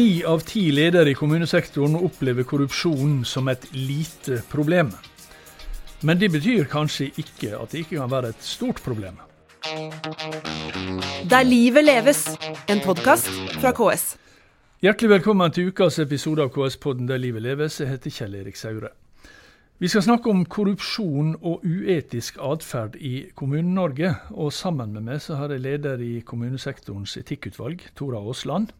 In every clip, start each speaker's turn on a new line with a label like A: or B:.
A: Ni av ti ledere i kommunesektoren opplever korrupsjon som et lite problem. Men det betyr kanskje ikke at det ikke kan være et stort problem.
B: Der livet leves, en podkast fra KS.
A: Hjertelig velkommen til ukas episode av KS-podden Der livet leves. Jeg heter Kjell Erik Saure. Vi skal snakke om korrupsjon og uetisk atferd i Kommune-Norge. Og sammen med meg så har jeg leder i kommunesektorens etikkutvalg, Tora Aasland.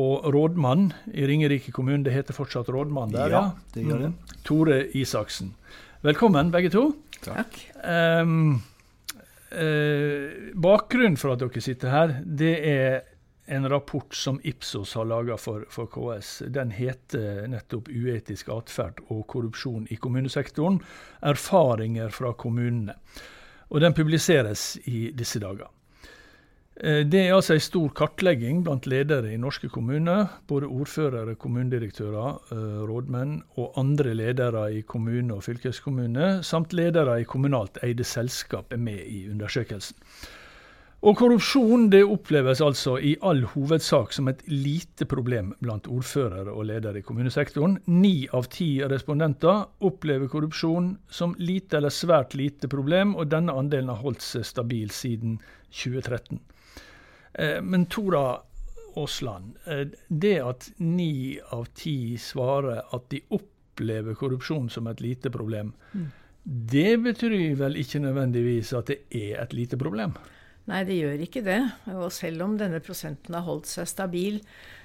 A: Og rådmann i Ringerike kommune, det heter fortsatt rådmann der,
C: ja? det gjør det.
A: Mm. Tore Isaksen. Velkommen, begge to.
C: Takk.
A: Um, uh, bakgrunnen for at dere sitter her, det er en rapport som Ipsos har laga for, for, KS. Den heter nettopp 'Uetisk atferd og korrupsjon i kommunesektoren'. Erfaringer fra kommunene. Og Den publiseres i disse dager. Eh, det er altså en stor kartlegging blant ledere i norske kommuner. Både ordførere, kommunedirektører, eh, rådmenn og andre ledere i kommune og fylkeskommune, samt ledere i kommunalt eide selskap er med i undersøkelsen. Og korrupsjon det oppleves altså i all hovedsak som et lite problem blant ordførere og ledere i kommunesektoren. Ni av ti respondenter opplever korrupsjon som lite eller svært lite problem, og denne andelen har holdt seg stabil siden 2013. Eh, men Tora Aasland, eh, det at ni av ti svarer at de opplever korrupsjon som et lite problem, mm. det betyr vel ikke nødvendigvis at det er et lite problem?
D: Nei, det gjør ikke det. Og selv om denne prosenten har holdt seg stabil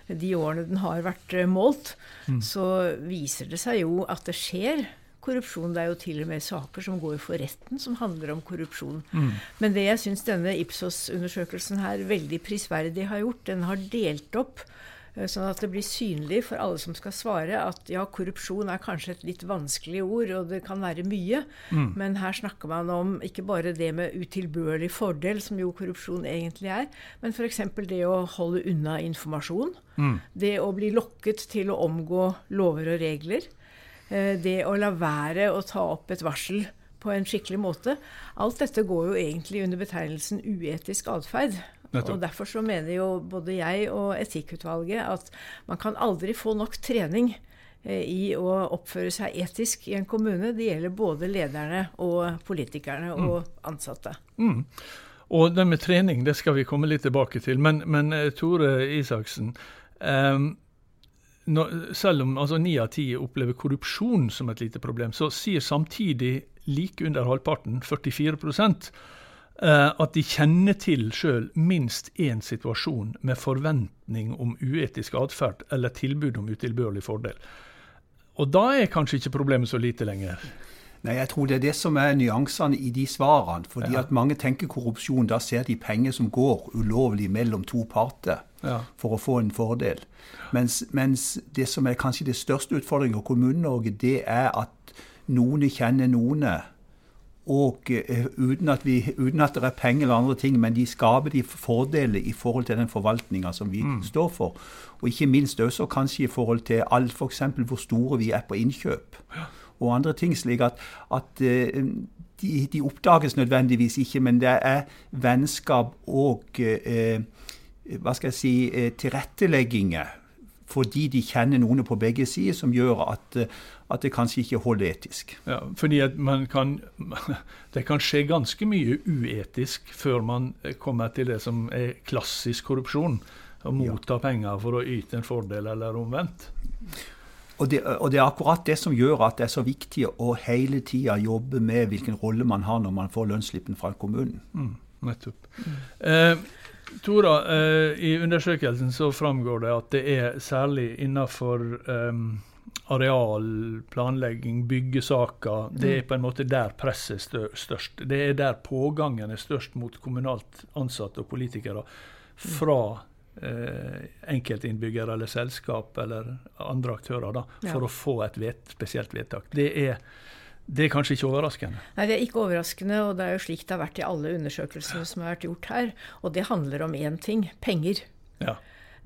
D: de årene den har vært eh, målt, mm. så viser det seg jo at det skjer korrupsjon. Det er jo til og med saker som går for retten som handler om korrupsjon. Mm. Men det jeg syns denne Ipsos-undersøkelsen her veldig prisverdig har gjort, den har delt opp eh, Sånn at det blir synlig for alle som skal svare, at ja, korrupsjon er kanskje et litt vanskelig ord, og det kan være mye. Mm. Men her snakker man om ikke bare det med utilbørlig fordel, som jo korrupsjon egentlig er, men f.eks. det å holde unna informasjon. Mm. Det å bli lokket til å omgå lover og regler. Eh, det å la være å ta opp et varsel på en skikkelig måte. Alt dette går jo egentlig under betegnelsen uetisk atferd. Og Derfor så mener jo både jeg og Etikkutvalget at man kan aldri få nok trening eh, i å oppføre seg etisk i en kommune. Det gjelder både lederne og politikerne og mm. ansatte. Mm.
A: Og det med trening det skal vi komme litt tilbake til. Men, men eh, Tore Isaksen, um, når, selv om altså, ni av ti opplever korrupsjon som et lite problem, så sier samtidig like under halvparten, 44 eh, at de kjenner til sjøl minst én situasjon med forventning om uetisk atferd eller tilbud om utilbørlig fordel. Og da er kanskje ikke problemet så lite lenger.
C: Nei, Jeg tror det er det som er nyansene i de svarene. fordi ja. at Mange tenker korrupsjon. Da ser de penger som går ulovlig mellom to parter ja. for å få en fordel. Mens, mens, det som er kanskje det største utfordringen i Kommune-Norge, det er at noen kjenner noen. Og uh, uten, at vi, uten, at det er penger eller andre ting, men de skaper de fordeler i forhold til den forvaltninga som vi mm. står for. Og ikke minst også kanskje i forhold til alt f.eks. hvor store vi er på innkjøp. Og andre ting, slik at, at uh, de, de, oppdages nødvendigvis ikke, men det er vennskap og eh, hva skal jeg si, eh, tilrettelegginger fordi de kjenner noen på begge sider, som gjør at, eh, at det kanskje ikke holder etisk.
A: Ja, fordi at man kan, Det kan skje ganske mye uetisk før man kommer til det som er klassisk korrupsjon. Å motta ja. penger for å yte en fordel, eller omvendt.
C: Og det, og det, er akkurat det som gjør at det er så viktig å hele tida jobbe med hvilken rolle man har når man får lønnsslippen fra kommunen. Mm,
A: nettopp. Mm. Eh, Tora, eh, i undersøkelsen så framgår det at det er særlig innenfor eh, arealplanlegging, byggesaker, det er mm. på en måte der presset er størst. Det er der pågangen er størst mot kommunalt ansatte og politikere fra eh, enkeltinnbyggere eller selskap eller andre aktører da, for ja. å få et vet, spesielt vedtak. Det er det er kanskje ikke overraskende?
D: Nei, det er ikke overraskende. Og det er jo slik det har vært i alle undersøkelsene som har vært gjort her. Og det handler om én ting penger. Ja.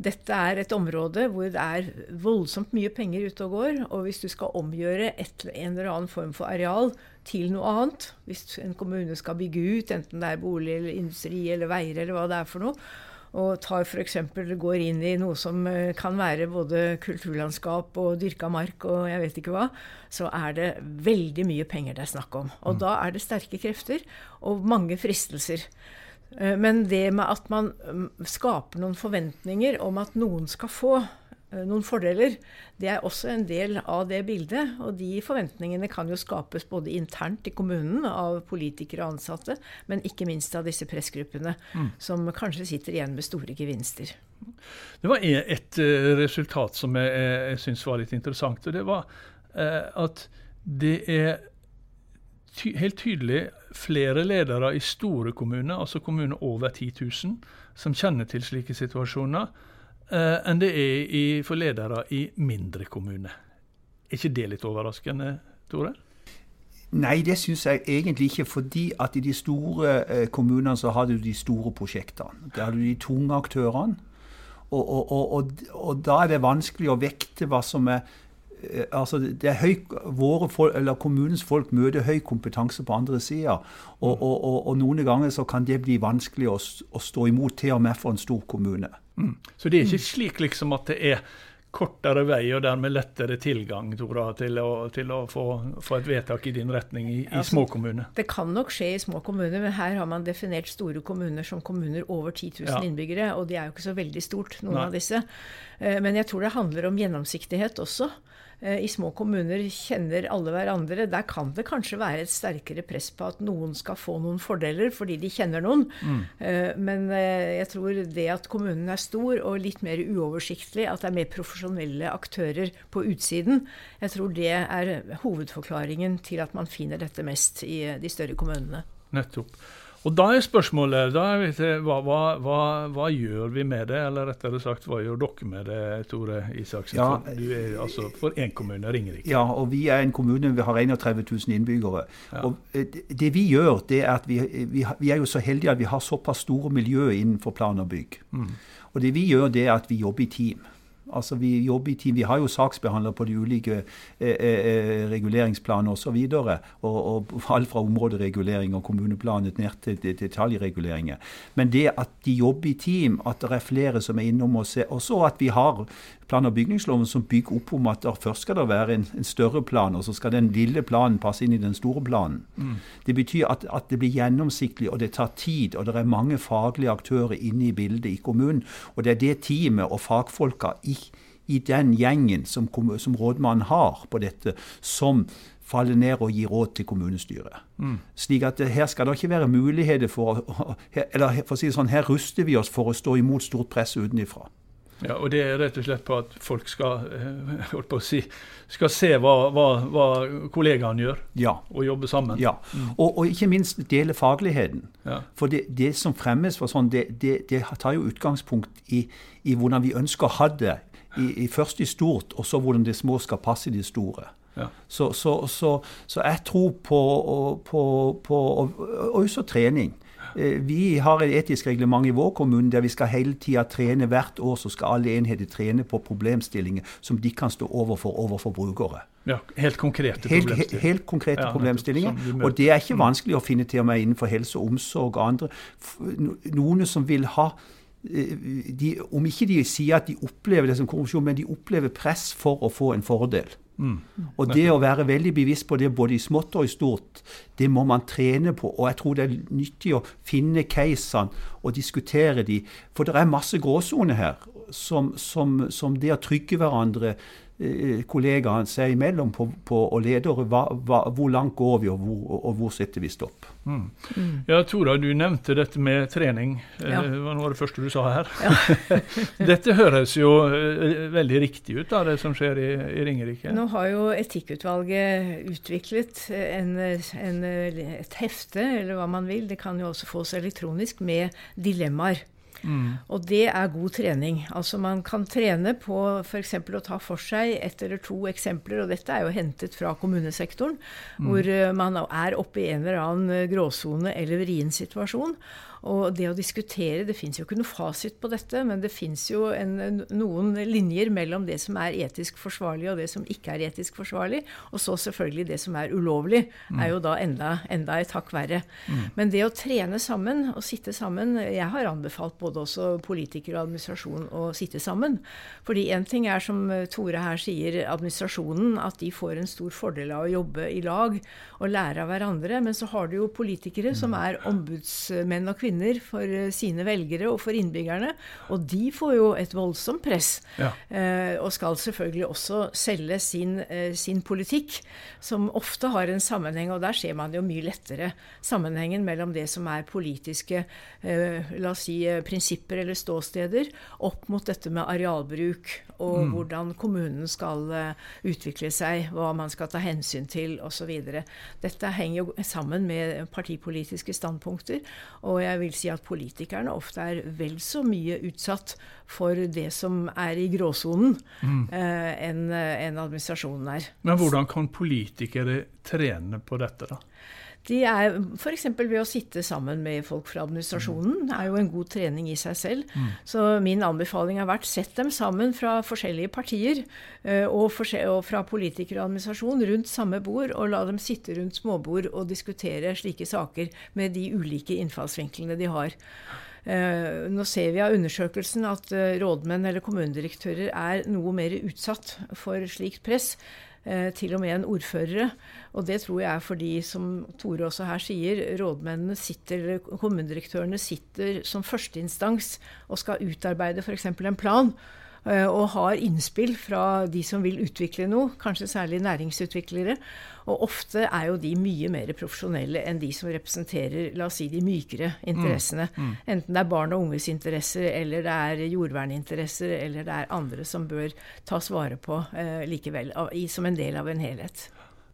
D: Dette er et område hvor det er voldsomt mye penger ute og går. Og hvis du skal omgjøre et, en eller annen form for areal til noe annet, hvis en kommune skal bygge ut, enten det er bolig eller industri eller veier eller hva det er for noe, og tar f.eks. går inn i noe som eh, kan være både kulturlandskap og dyrka mark og jeg vet ikke hva, så er det veldig mye penger det er snakk om. Og mm. da er det sterke krefter og mange fristelser. Eh, men det med at man mm, skaper noen forventninger om at noen skal få noen fordeler. Det er også en del av det bildet. Og de forventningene kan jo skapes både internt i kommunen av politikere og ansatte, men ikke minst av disse pressgruppene, mm. som kanskje sitter igjen med store gevinster.
A: Det var et eh, resultat som jeg, jeg syns var litt interessant. og det var eh, at det er ty helt tydelig flere ledere i store kommuner, altså kommuner over 10 000, som kjenner til slike situasjoner eh, enn det er i, for ledere i mindre kommuner. Er ikke det litt overraskende, Tore?
C: Nei, det syns jeg egentlig ikke. Fordi at i de store eh, kommunene så har du de store prosjektene. Der har du de tunge aktørene. Og, og, og, og, da er det vanskelig å vekte hva som er eh, altså det er høy, våre folk, eller Kommunens folk møter høy kompetanse på andre sida. Og, og, noen ganger så kan det bli vanskelig å, å stå imot, til og med for en stor kommune.
A: Mm. Så det er ikke slik liksom at det er kortere vei og dermed lettere tilgang Tora, til å, til å få, få, et vedtak i din retning i, i altså, små kommuner?
D: Det kan nok skje i små kommuner, men her har man definert store kommuner som kommuner over 10 000 ja. innbyggere. Og de er jo ikke så veldig stort, noen Nei. av disse. Eh, men jeg tror det handler om gjennomsiktighet også. Eh, I små kommuner kjenner alle hverandre. Der kan det kanskje være et sterkere press på at noen skal få noen fordeler fordi de kjenner noen. Mm. Eh, men eh, jeg tror det at kommunen er stor og litt mer uoversiktlig, at det er mer profesjonelle aktører på utsiden, jeg tror det er hovedforklaringen til at man finner dette mest i de større kommunene.
A: Nettopp. Og da er spørsmålet da vet jeg, hva, hva, hva, hva, gjør vi med det? Eller rettere sagt, hva gjør dere med det, Tore Isaksen? Ja, for, du er altså for én kommune, Ringerike.
C: Ja, og vi er en kommune, vi har 31 000 innbyggere. Ja. Og eh, det vi gjør, det er at vi, vi, vi, er jo så heldige at vi har såpass store miljø innenfor plan og bygg. Mm. Og det vi gjør, det er at vi jobber i team. Altså Vi jobber i team. Vi har jo saksbehandlere på de ulike eh, eh, eh reguleringsplaner osv. Og, og, og alt fra områderegulering og kommuneplanet ned til detaljreguleringer. Men det at de jobber i team, at det er flere som er innom og ser, og så at vi har plan- og bygningsloven som bygger opp om at først skal det være en, en, større plan, og så skal den lille planen passe inn i den store planen. Mm. Det betyr at, at, det blir gjennomsiktig, og det tar tid, og det er mange faglige aktører inne i bildet i kommunen. Og det er det teamet og fagfolka i, i den gjengen som, som rådmannen har på dette, som faller ned og gir råd til kommunestyret. Mm. Slik at her skal det ikke være muligheter for Eller for å si det sånn, her ruster vi oss for å stå imot stort press utenfra.
A: Ja, og Det er rett og slett på at folk skal, eh, si, skal se hva, hva, hva kollegaene gjør,
C: ja.
A: og jobbe sammen.
C: Ja, mm. og, og, ikke minst dele fagligheten. Ja. For det, det, som fremmes sånn, det, det, det, tar jo utgangspunkt i, i, hvordan vi ønsker å ha det. I, i først i stort, og så hvordan det små skal passe i det store. Ja. Så, så, så, så, jeg tror på, på, på og, og også trening. Eh, vi har et etisk reglement i vår kommune der vi skal hele tida trene. Hvert år så skal alle enheter trene på problemstillinger som de kan stå overfor overfor brukere.
A: Ja, Helt konkrete
C: problemstillinger. Helt konkrete ja, problemstillinger. Og det er ikke vanskelig å finne til og med innenfor helse og omsorg og andre. Noen som vil ha eh, de, Om ikke de sier at de opplever det som korrupsjon, men de opplever press for å få en fordel. Mm. Og det å være veldig bevisst på det både i smått og i stort, det må man trene på. Og jeg tror det er nyttig å finne casene og diskutere de. For det er masse gråsoner her, som, som, som det å trygge hverandre kollegaene seg imellom på, på, og ledere hva, hva, hvor langt går vi, og hvor, og hvor setter vi stopp. Mm.
A: Mm. Ja, Tora, du nevnte dette med trening. Eh, ja. Det var noe av det første du sa her. Ja. dette høres jo eh, veldig riktig ut, da, det som skjer i, i Ringerike?
D: Nå har jo Etikkutvalget utviklet en, en, et hefte, eller hva man vil, det kan jo også fås elektronisk, med dilemmaer. Mm. Og det er god trening. Altså Man kan trene på f.eks. å ta for seg ett eller to eksempler, og dette er jo hentet fra kommunesektoren, mm. hvor eh, man er oppe i en eller annen eh, gråsone eller vrien situasjon. Og det å diskutere Det fins jo ikke noe fasit på dette, men det fins jo en, noen linjer mellom det som er etisk forsvarlig, og det som ikke er etisk forsvarlig. Og så selvfølgelig det som er ulovlig, mm. er jo da enda, enda et hakk verre. Mm. Men det å trene sammen og sitte sammen Jeg har anbefalt både både også politikere og administrasjon å sitte sammen. Fordi én ting er, som Tore her sier, administrasjonen, at de får en stor fordel av å jobbe i lag og lære av hverandre. Men så har du jo politikere som er ombudsmenn og -kvinner for sine velgere og for innbyggerne. Og de får jo et voldsomt press. Ja. Eh, og skal selvfølgelig også selge sin, eh, sin politikk, som ofte har en sammenheng, og der ser man jo mye lettere sammenhengen mellom det som er politiske eh, la oss si, eh, prinsipper eller ståsteder, opp mot dette med arealbruk og mm. hvordan kommunen skal utvikle seg, hva man skal ta hensyn til osv. Dette henger jo sammen med partipolitiske standpunkter, og jeg vil si at politikerne ofte er vel så mye utsatt for det som er i gråsonen, mm. eh, enn en administrasjonen er.
A: Men hvordan kan politikere trene på dette, da?
D: De er F.eks. ved å sitte sammen med folk fra administrasjonen. Det er jo en god trening i seg selv. Mm. Så min anbefaling har vært sett dem sammen fra forskjellige partier eh, og, fra politikere og administrasjon rundt samme bord, og la dem sitte rundt småbord og diskutere slike saker med de ulike innfallsvinklene de har. Uh, nå ser vi av undersøkelsen at uh, rådmenn eller kommunedirektører er noe mer utsatt for slikt press. Eh, til og med en ordførere. Og det tror jeg er fordi, som Tore også her sier, rådmennene sitter, eller kommunedirektørene sitter som førsteinstans og skal utarbeide f.eks. en plan. Eh, og har innspill fra de som vil utvikle noe, kanskje særlig næringsutviklere. Og ofte er jo de mye mer profesjonelle enn de som representerer la oss si, de mykere interessene. Mm, mm. Enten det er barn og unges interesser, eller det er jordverninteresser, eller det er andre som bør tas vare på eh, likevel, i, som en del av en helhet.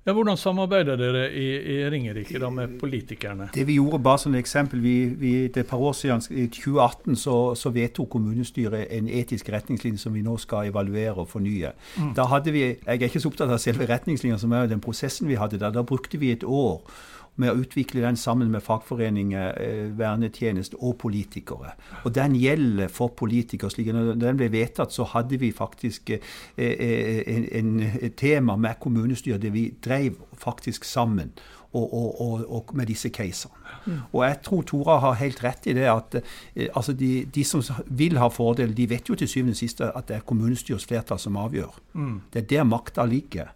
A: Ja, hvordan samarbeider dere i, i Ringerike da med politikerne?
C: Det Vi gjorde bare som et eksempel, vi, vi, det par år siden, I 2018 så, så, vedtok kommunestyret en etisk retningslinje som vi nå skal evaluere og fornye. Mm. Da hadde vi, Jeg er ikke så opptatt av selve retningslinja, som er den prosessen vi hadde der. Da brukte vi et år med å utvikle den sammen med fagforeninger, eh, vernetjeneste og politikere. Og den gjelder for politikere. slik Når den ble vedtatt, så hadde vi faktisk eh, eh, en, et tema med kommunestyret der vi drev faktisk sammen. Og, og, og, med disse casene. Mm. Og jeg tror Tora har helt rett i det at eh, altså de, de, som vil ha fordel, de vet jo til syvende og sist at det er kommunestyrets flertall som avgjør. Mm. Det er der makta ligger.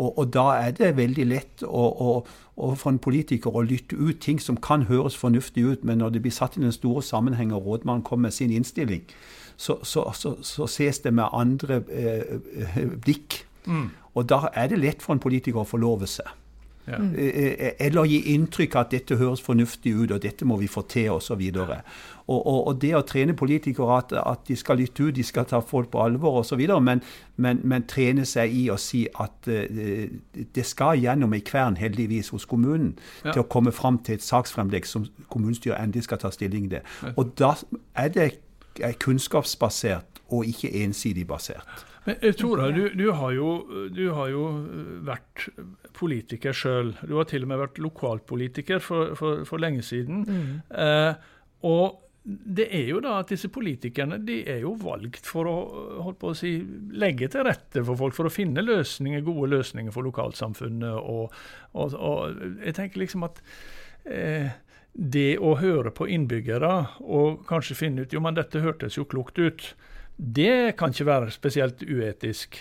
C: Og, og, da er det veldig lett å, å, å, for en politiker å lytte ut ting som kan høres fornuftig ut, men når det blir satt i den store sammenheng og rådmannen kommer med sin innstilling, så, så, så, så ses det med andre eh, eh, blikk. Mm. Og da er det lett for en politiker å forlove seg. Ja. Eh, eh, eller gi inntrykk av at dette høres fornuftig ut, og dette må vi få til, osv. Og, og, og, og det å trene politikere at, at, de skal lytte ut, de skal ta folk på alvor osv., men, men, men trene seg i å si at uh, det skal gjennom ei kvern, heldigvis, hos kommunen ja. til å komme fram til et saksfremlegg som kommunestyret endelig skal ta stilling til. Og da er det kunnskapsbasert og ikke ensidig basert.
A: Men eh, Tora, du, du, har jo, du, har jo, eh, vært politiker sjøl. Du har til og med vært lokalpolitiker for, for, for lenge siden. Mm. Eh, og det er jo da at disse politikerne de er jo valgt for å, holdt på å si, legge til rette for folk, for å finne løsninger, gode løsninger for lokalsamfunnet. Og, og, og jeg tenker liksom at eh, det å høre på innbyggere og kanskje finne ut jo, men dette hørtes jo klokt ut, det kan ikke være spesielt uetisk.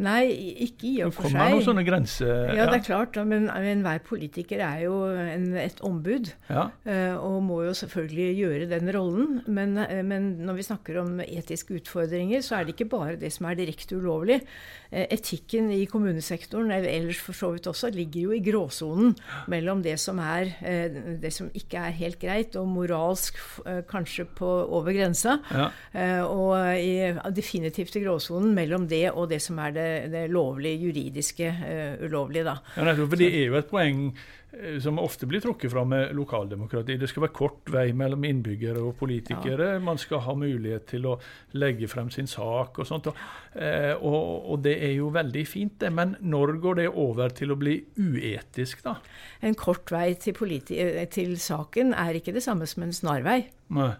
D: Nei, ikke i og for seg. Det
A: kommer noen sånne grenser.
D: Ja, det er klart. Men enhver politiker er jo en, et ombud. Ja. Eh, og må jo selvfølgelig gjøre den rollen. Men, eh, men, når vi snakker om etiske utfordringer, så er det ikke bare det som er direkte ulovlig. Eh, etikken i kommunesektoren, eller ellers for så vidt også, ligger jo i gråsonen mellom det som, er, det som ikke er helt greit, og moralsk kanskje på over grensa, ja. og i, definitivt i gråsonen mellom det og det som er det, det lovlige, juridiske, ulovlige. Da.
A: Ja, for det er jo et poeng Eh, som ofte blir trukket fram med lokaldemokrati. Det skal være kort vei mellom innbyggere og politikere. Ja. Man skal ha mulighet til å legge frem sin sak og sånt. Og, eh, og, og, det er jo veldig fint, det. Men når går det over til å bli uetisk, da?
D: En kort vei til, til saken er ikke det samme som en snarvei. Nei.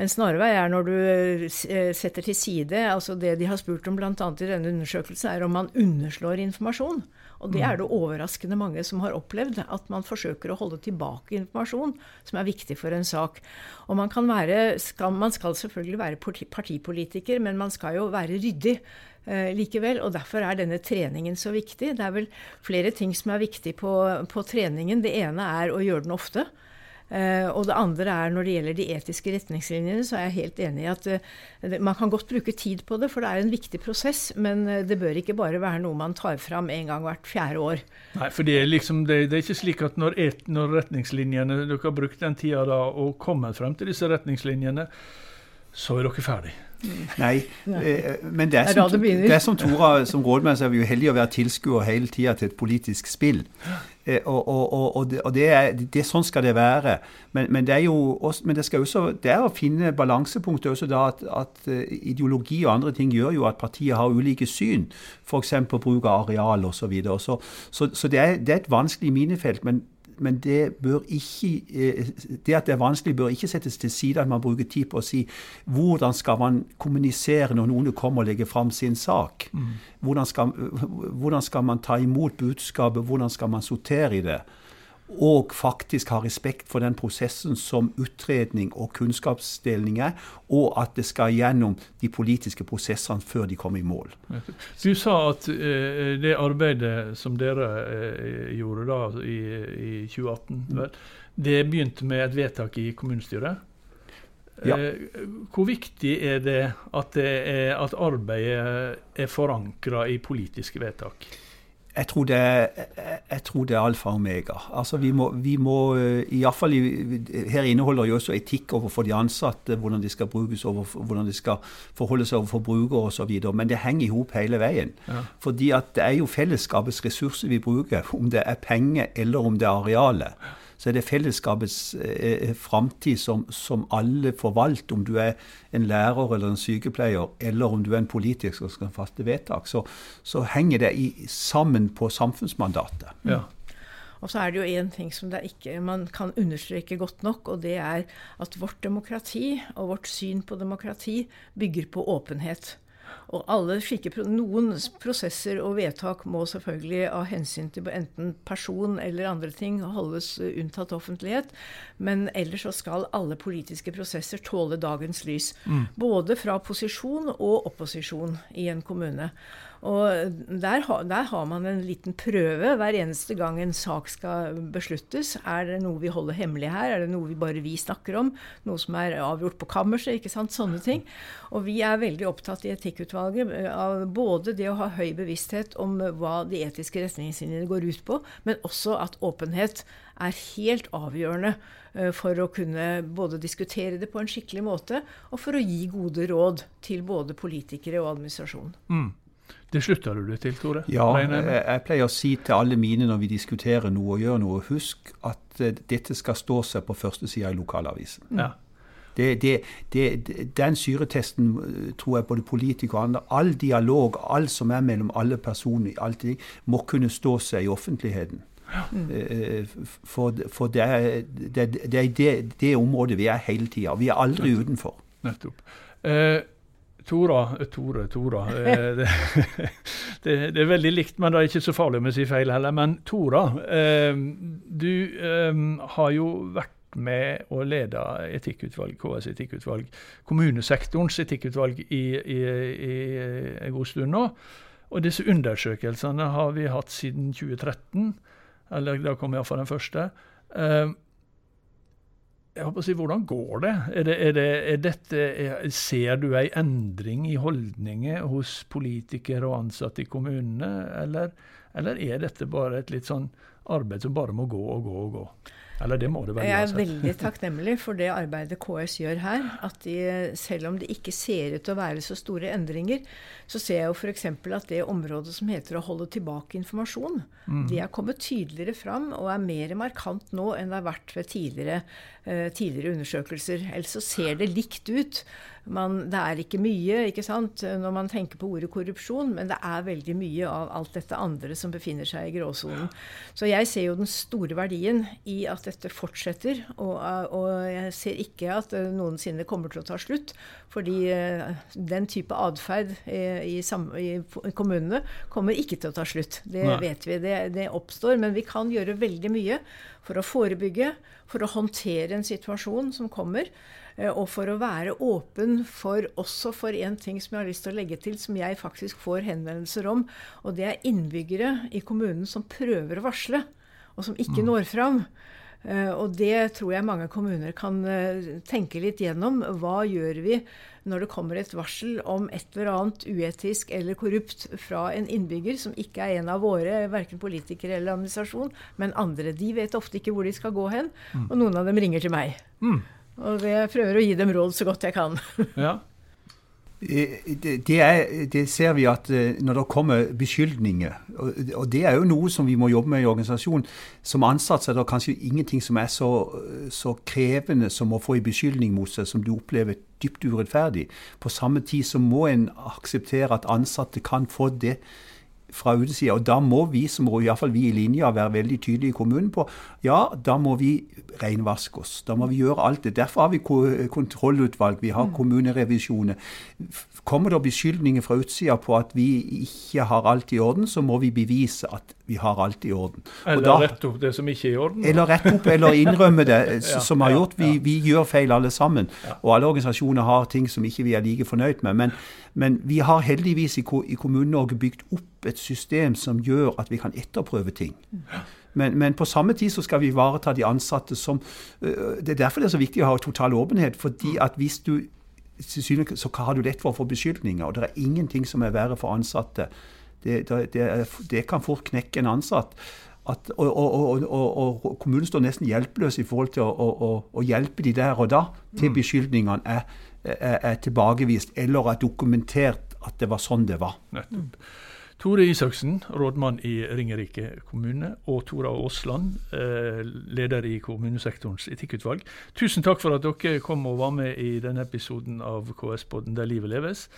D: En snarvei er når du eh, setter til side altså Det de har spurt om bl.a. i denne undersøkelsen, er om man underslår informasjon. Og det er det overraskende mange som har opplevd. At man forsøker å holde tilbake informasjon som er viktig for en sak. Og man, kan være, skal, man skal selvfølgelig være partipolitiker, men man skal jo være ryddig eh, likevel. Og derfor er denne treningen så viktig. Det er vel flere ting som er viktig på, på treningen. Det ene er å gjøre den ofte. Uh, og det andre er når det gjelder de etiske retningslinjene, så er jeg helt enig i at uh, man kan godt bruke tid på det, for det er en viktig prosess. Men uh, det bør ikke bare være noe man tar fram en gang hvert fjerde år.
A: Nei, for det er liksom, det, det er ikke slik at når, et, når retningslinjene Dere har brukt den tida da og kommet frem til disse retningslinjene, så er dere ferdig.
C: Nei, men det er, som, det er som Tora som rådmann, så er vi jo heldige å være tilskuer hele tida til et politisk spill. Eh, og, og, og, det, og det, er, det, sånn skal det være. Men, men, det er jo også, men det, skal også, det er å finne balansepunktet også da at, at, eh, ideologi og andre ting gjør jo at partiet har ulike syn. F.eks. bruk av areal osv. Så, videre. så, så, så det, er, det er et vanskelig minefelt. men men det, ikke, eh, det at det er vanskelig, bør ikke settes til side at man bruker tid på å si hvordan skal man kommunisere når noen kommer og legger fram sin sak. Mm. Hvordan, skal, hvordan skal man ta imot budskapet, hvordan skal man sortere i det? Og faktisk ha respekt for den prosessen som utredning og kunnskapsdeling er, og at det skal gjennom de politiske prosessene før de kommer i mål.
A: Du sa at eh, det arbeidet som dere eh, gjorde da i, i 2018, vel, det begynte med et vedtak i kommunestyret. Ja. Uh, hvor viktig er det at, det er, at arbeidet er forankra i politiske vedtak?
C: Jeg tror, det jeg tror det er alfa og omega. Altså vi må, vi må eh, fall Her inneholder jo også etikk overfor de ansatte, hvordan de skal brukes, overfor, hvordan de skal forholde seg overfor brukere osv. Men det henger i hop hele veien. Ja. Fordi at det er jo fellesskapets ressurser vi bruker, om det er penger eller om det er arealet så er det fellesskapets eh, eh framtid som, som, alle forvalter, om du er en lærer eller en sykepleier, eller om du er en politiker som skal fatte vedtak. Så, så henger det i, sammen på samfunnsmandatet.
A: Ja.
D: Og så er det jo én ting som ikke, man kan understreke godt nok, og det er at vårt demokrati og vårt syn på demokrati bygger på åpenhet. Og alle slike, Noen prosesser og vedtak må selvfølgelig av hensyn til enten person eller andre ting holdes unntatt offentlighet. Men ellers så skal alle politiske prosesser tåle dagens lys. Mm. Både fra posisjon og opposisjon i en kommune. Og der, der, har man en liten prøve hver eneste gang en sak skal besluttes. Er det noe vi holder hemmelig her? Er det noe vi bare vi snakker om? Noe som er avgjort på kammerset? ikke sant? Sånne ting. Og vi er veldig opptatt i Etikkutvalget eh, av både det å ha høy bevissthet om hva de etiske retningslinjene går ut på, men også at åpenhet er helt avgjørende eh, for å kunne både diskutere det på en skikkelig måte, og for å gi gode råd til både politikere og administrasjon.
A: Mm. Det slutter du det til, Tore?
C: Ja, jeg, pleier å si til alle mine når vi diskuterer noe og gjør noe, husk at uh, dette skal stå seg på første sida i lokalavisen.
A: Ja.
C: Det, det, det, den syretesten eh, tror jeg både politikere og andre All dialog, alt som er mellom alle personer, alt det, må kunne stå seg i offentligheten. Ja. Uh, for, for det, er, det, er det, området vi er hele tida. Vi er aldri
A: Nettopp.
C: utenfor.
A: Nettopp. Uh, Tora eh, Tore, Tora. Eh, det, det, det, er veldig likt, men det er ikke så farlig om jeg sier feil heller. Men Tora, eh, du har jo vært med å lede etikkutvalg, KS etikkutvalg, kommunesektorens etikkutvalg i, i, i en god stund nå. Og disse undersøkelsene har vi hatt siden 2013. Eller da kom iallfall den første jeg håper å si, Hvordan går det? Er det, er det er dette, er, ser du ei endring i holdninger hos politikere og ansatte i kommunene, eller, eller er dette bare et litt sånn arbeid som bare må gå og gå og gå? Eller det må det vel
D: Jeg er veldig takknemlig for det arbeidet KS gjør her. At de, selv om det ikke ser ut til å være så store endringer, så ser jeg jo f.eks. at det området som heter å holde tilbake informasjon, mm. det er kommet tydeligere fram og er mer markant nå enn det har vært ved tidligere, uh, tidligere undersøkelser. Ellers så ser det likt ut. Man, det er ikke mye ikke sant, når man tenker på ordet korrupsjon, men det er veldig mye av alt dette andre som befinner seg i gråsonen. Så jeg ser jo den store verdien i at dette fortsetter. Og, og, jeg ser ikke at det noensinne kommer til å ta slutt. Fordi den type atferd i, i, i, kommunene kommer ikke til å ta slutt. Det Nei. vet vi. Det, det oppstår. Men vi kan gjøre veldig mye for å forebygge, for å håndtere en situasjon som kommer. Eh, og for å være åpen for også for en ting som jeg har lyst til å legge til, som jeg faktisk får henvendelser om. Og det er innbyggere i kommunen som prøver å varsle, og som ikke mm. når fram. Uh, og det tror jeg mange kommuner kan uh, tenke litt gjennom. Hva gjør vi når det kommer et varsel om et eller annet uetisk eller korrupt fra en innbygger som ikke er en av våre, verken politikere eller administrasjon, men andre? De vet ofte ikke hvor de skal gå hen, mm. og noen av dem ringer til meg. Mm. Og jeg prøver å gi dem råd så godt jeg kan. ja.
C: Eh, det, er, det, ser vi at eh, når det kommer beskyldninger, og det er jo noe som vi må jobbe med i organisasjonen Som ansatt så er det kanskje ingenting som er så, så krevende som å få en beskyldning mot seg som du opplever dypt urettferdig. På samme tid så må en akseptere at ansatte kan få det fra utesida. Og da må vi, som iallfall vi i linja, være veldig tydelige i kommunen på ja, da må vi renvaske oss. Da må vi gjøre alt det. Derfor har vi kontrollutvalg, vi har mm. kommunerevisjoner. Kommer det beskyldninger fra utsida på at vi ikke har alt i orden, så må vi bevise at vi har alt i orden.
A: Eller da, rett opp det som ikke er i orden.
C: Eller rett opp, eller innrømme det, ja, som har gjort. Vi, vi, gjør feil alle sammen. Og alle organisasjoner har ting som ikke vi er like fornøyd med. Men, men vi har heldigvis i, i Kommune-Norge bygd opp et system som gjør at vi kan etterprøve ting. Men, men, på samme tid så skal vi ivareta de ansatte som Det er derfor det er så viktig å ha total åpenhet. fordi at hvis du så har du lett for å få beskyldninger. Og det er ingenting som er verre for ansatte. Det, det, det, kan fort knekke en ansatt. At, og, og, og, og, kommunen står nesten hjelpeløs i forhold til å, å hjelpe de der og da til mm. beskyldningene er, er, er, tilbakevist eller er dokumentert at det var sånn det var. Nettopp.
A: Tore Isaksen, rådmann i Ringerike kommune, og Tora Aasland, eh, leder i kommunesektorens etikkutvalg. Tusen takk for at dere kom og var med i denne episoden av KS-podden Der livet leves.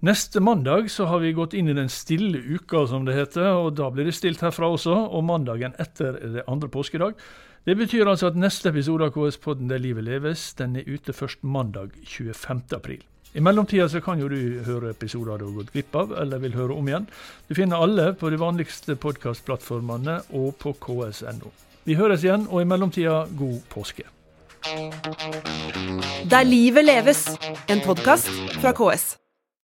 A: Neste mandag så har vi gått inn i den stille uka, som det heter. og Da blir det stilt herfra også. Og mandagen etter det andre påskedag. Det betyr altså at neste episode av KS-podden Der livet leves, den er ute først mandag 25. april. I mellomtida så kan jo du høre episoder du har gått glipp av, eller vil høre om igjen. Du finner alle på de vanligste podkastplattformene og på ks.no. Vi høres igjen, og i mellomtida god påske.
B: Der livet leves, en podkast fra KS.